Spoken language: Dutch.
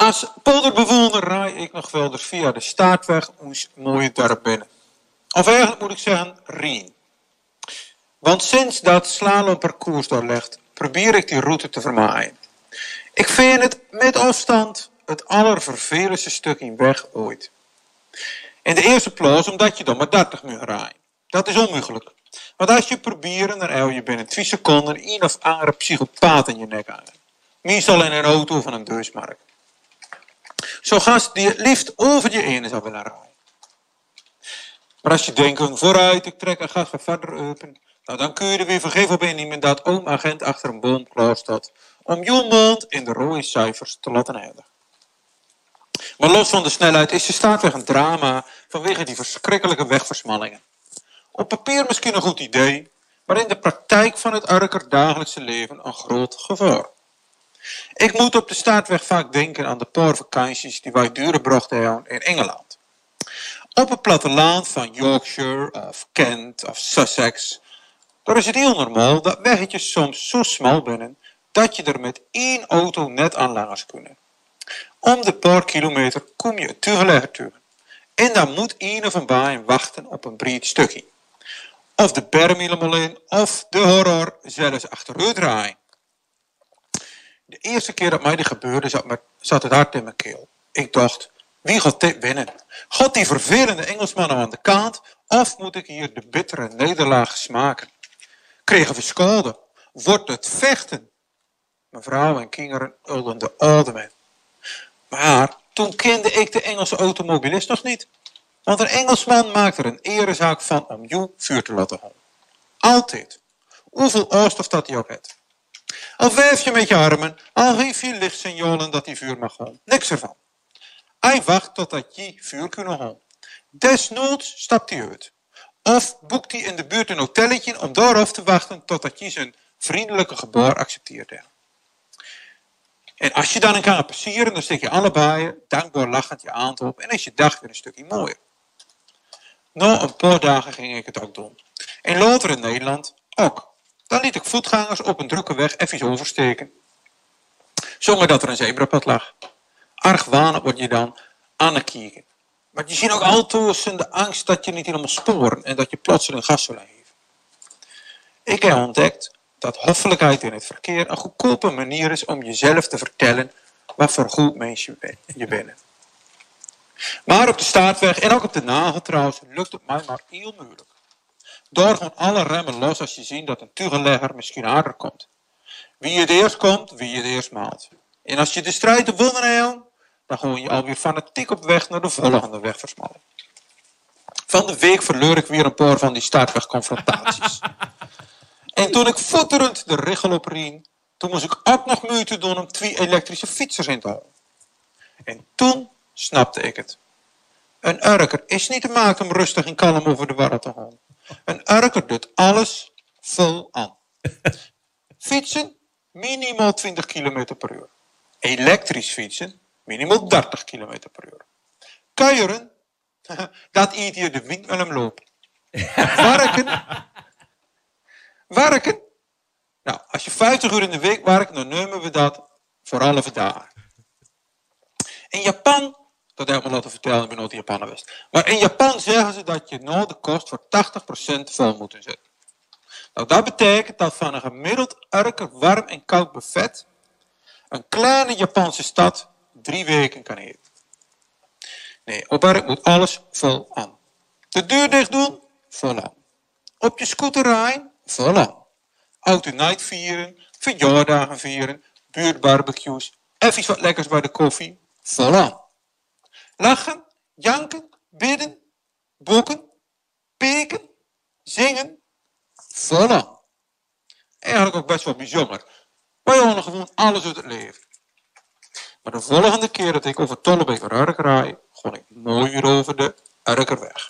Als polderbewoner rij ik nog wel via de staartweg ons mooie dorp binnen. Of eigenlijk moet ik zeggen, Rien. Want sinds dat slalomparcours doorlegt, probeer ik die route te vermaaien. Ik vind het met afstand het allervervelendste stuk in weg ooit. In de eerste plaats omdat je dan maar 30 moet rijden. Dat is onmogelijk. Want als je probeert, dan hou je binnen 2 seconden een of andere psychopaat in je nek aan. Meestal in een auto of een deursmarkt. Zo gast die het liefst over je ene zou willen rijden. Maar als je denkt, vooruit, ik trek een gas verder open. Nou, dan kun je er weer vergeven op innemen dat oom agent achter een boom klaar staat. Om mond in de rode cijfers te laten eindigen. Maar los van de snelheid is de staartweg een drama vanwege die verschrikkelijke wegversmallingen. Op papier misschien een goed idee, maar in de praktijk van het Urker dagelijkse leven een groot gevaar. Ik moet op de staartweg vaak denken aan de paar vakanties die wij durenbracht hebben in Engeland. Op het platteland van Yorkshire of Kent of Sussex, daar is het heel normaal dat weggetjes soms zo smal binnen dat je er met één auto net aan langs kunnen. Om de paar kilometer kom je tegelijk terug. En dan moet een of een baan wachten op een breed stukje. Of de berm of de horror zelfs achteruit draaien. De eerste keer dat mij dit gebeurde, zat, me, zat het hart in mijn keel. Ik dacht, wie gaat dit winnen? God die vervelende Engelsman nou aan de kant, of moet ik hier de bittere nederlaag smaken? Kregen we schade? Wordt het vechten? Mevrouw en kinderen ulden de ademen. Maar toen kende ik de Engelse automobilist nog niet. Want een Engelsman maakt er een erezaak van om jou vuur te laten houden. Altijd. Hoeveel oorstof dat hij ook heeft. Al wijf je met je armen, al geef je lichtsignalen dat hij vuur mag houden. Niks ervan. Hij wacht totdat je vuur kunnen houden. Desnoods stapt hij uit. Of boekt hij in de buurt een hotelletje om daarop te wachten totdat je zijn vriendelijke gebaar accepteert. En als je dan een kan passeren, dan steek je allebei dankbaar lachend je aan op en is je dag weer een stukje mooier. Na een paar dagen ging ik het ook doen. En later in Nederland ook. Dan liet ik voetgangers op een drukke weg even oversteken. Zonder dat er een zebrapad lag. Argwanend word je dan aan het kijken. Maar je ziet ook altijd de angst dat je niet helemaal sporen en dat je plotseling gas zal geven. Ik heb ontdekt dat hoffelijkheid in het verkeer een goedkope manier is om jezelf te vertellen wat voor goed mens je bent. Maar op de staartweg en ook op de nagel trouwens lukt het mij maar heel moeilijk. Door gewoon alle remmen los als je ziet dat een tugelegger misschien harder komt. Wie het eerst komt, wie het eerst maalt. En als je de strijd te wonnen hebt, dan gooi je alweer fanatiek op weg naar de volgende wegversmalling. Van de week verloor ik weer een paar van die staartwegconfrontaties. en toen ik voetterend de richel opriem, toen moest ik ook nog moeite doen om twee elektrische fietsers in te houden. En toen snapte ik het. Een urker is niet te maken om rustig en kalm over de warren te gaan. Een urker doet alles vol aan. Fietsen, minimaal 20 km per uur. Elektrisch fietsen, minimaal 30 km per uur. Kuieren, dat eet je de wind hem lopen. Werken, werken. Nou, als je 50 uur in de week werkt, dan nemen we dat voor alle dagen. In Japan dat heb ik me laten vertellen, nooit in Japan geweest. Maar in Japan zeggen ze dat je de kost voor 80% vol moet zetten. Nou, dat betekent dat van een gemiddeld erke warm en koud buffet een kleine Japanse stad drie weken kan eten. Nee, op werk moet alles vol aan. De deur dicht doen, vol aan. Op je scooter rijden, vol aan. Auto night vieren, verjaardagen vieren, buurtbarbecues, even wat lekkers bij de koffie, vol aan. Lachen, janken, bidden, boeken, peken, zingen. Voilà. Eigenlijk ook best wel bijzonder. Wij horen gewoon alles uit het leven. Maar de volgende keer dat ik over Tollebeek Urker rij, gewoon ik mooi over de Urkerweg.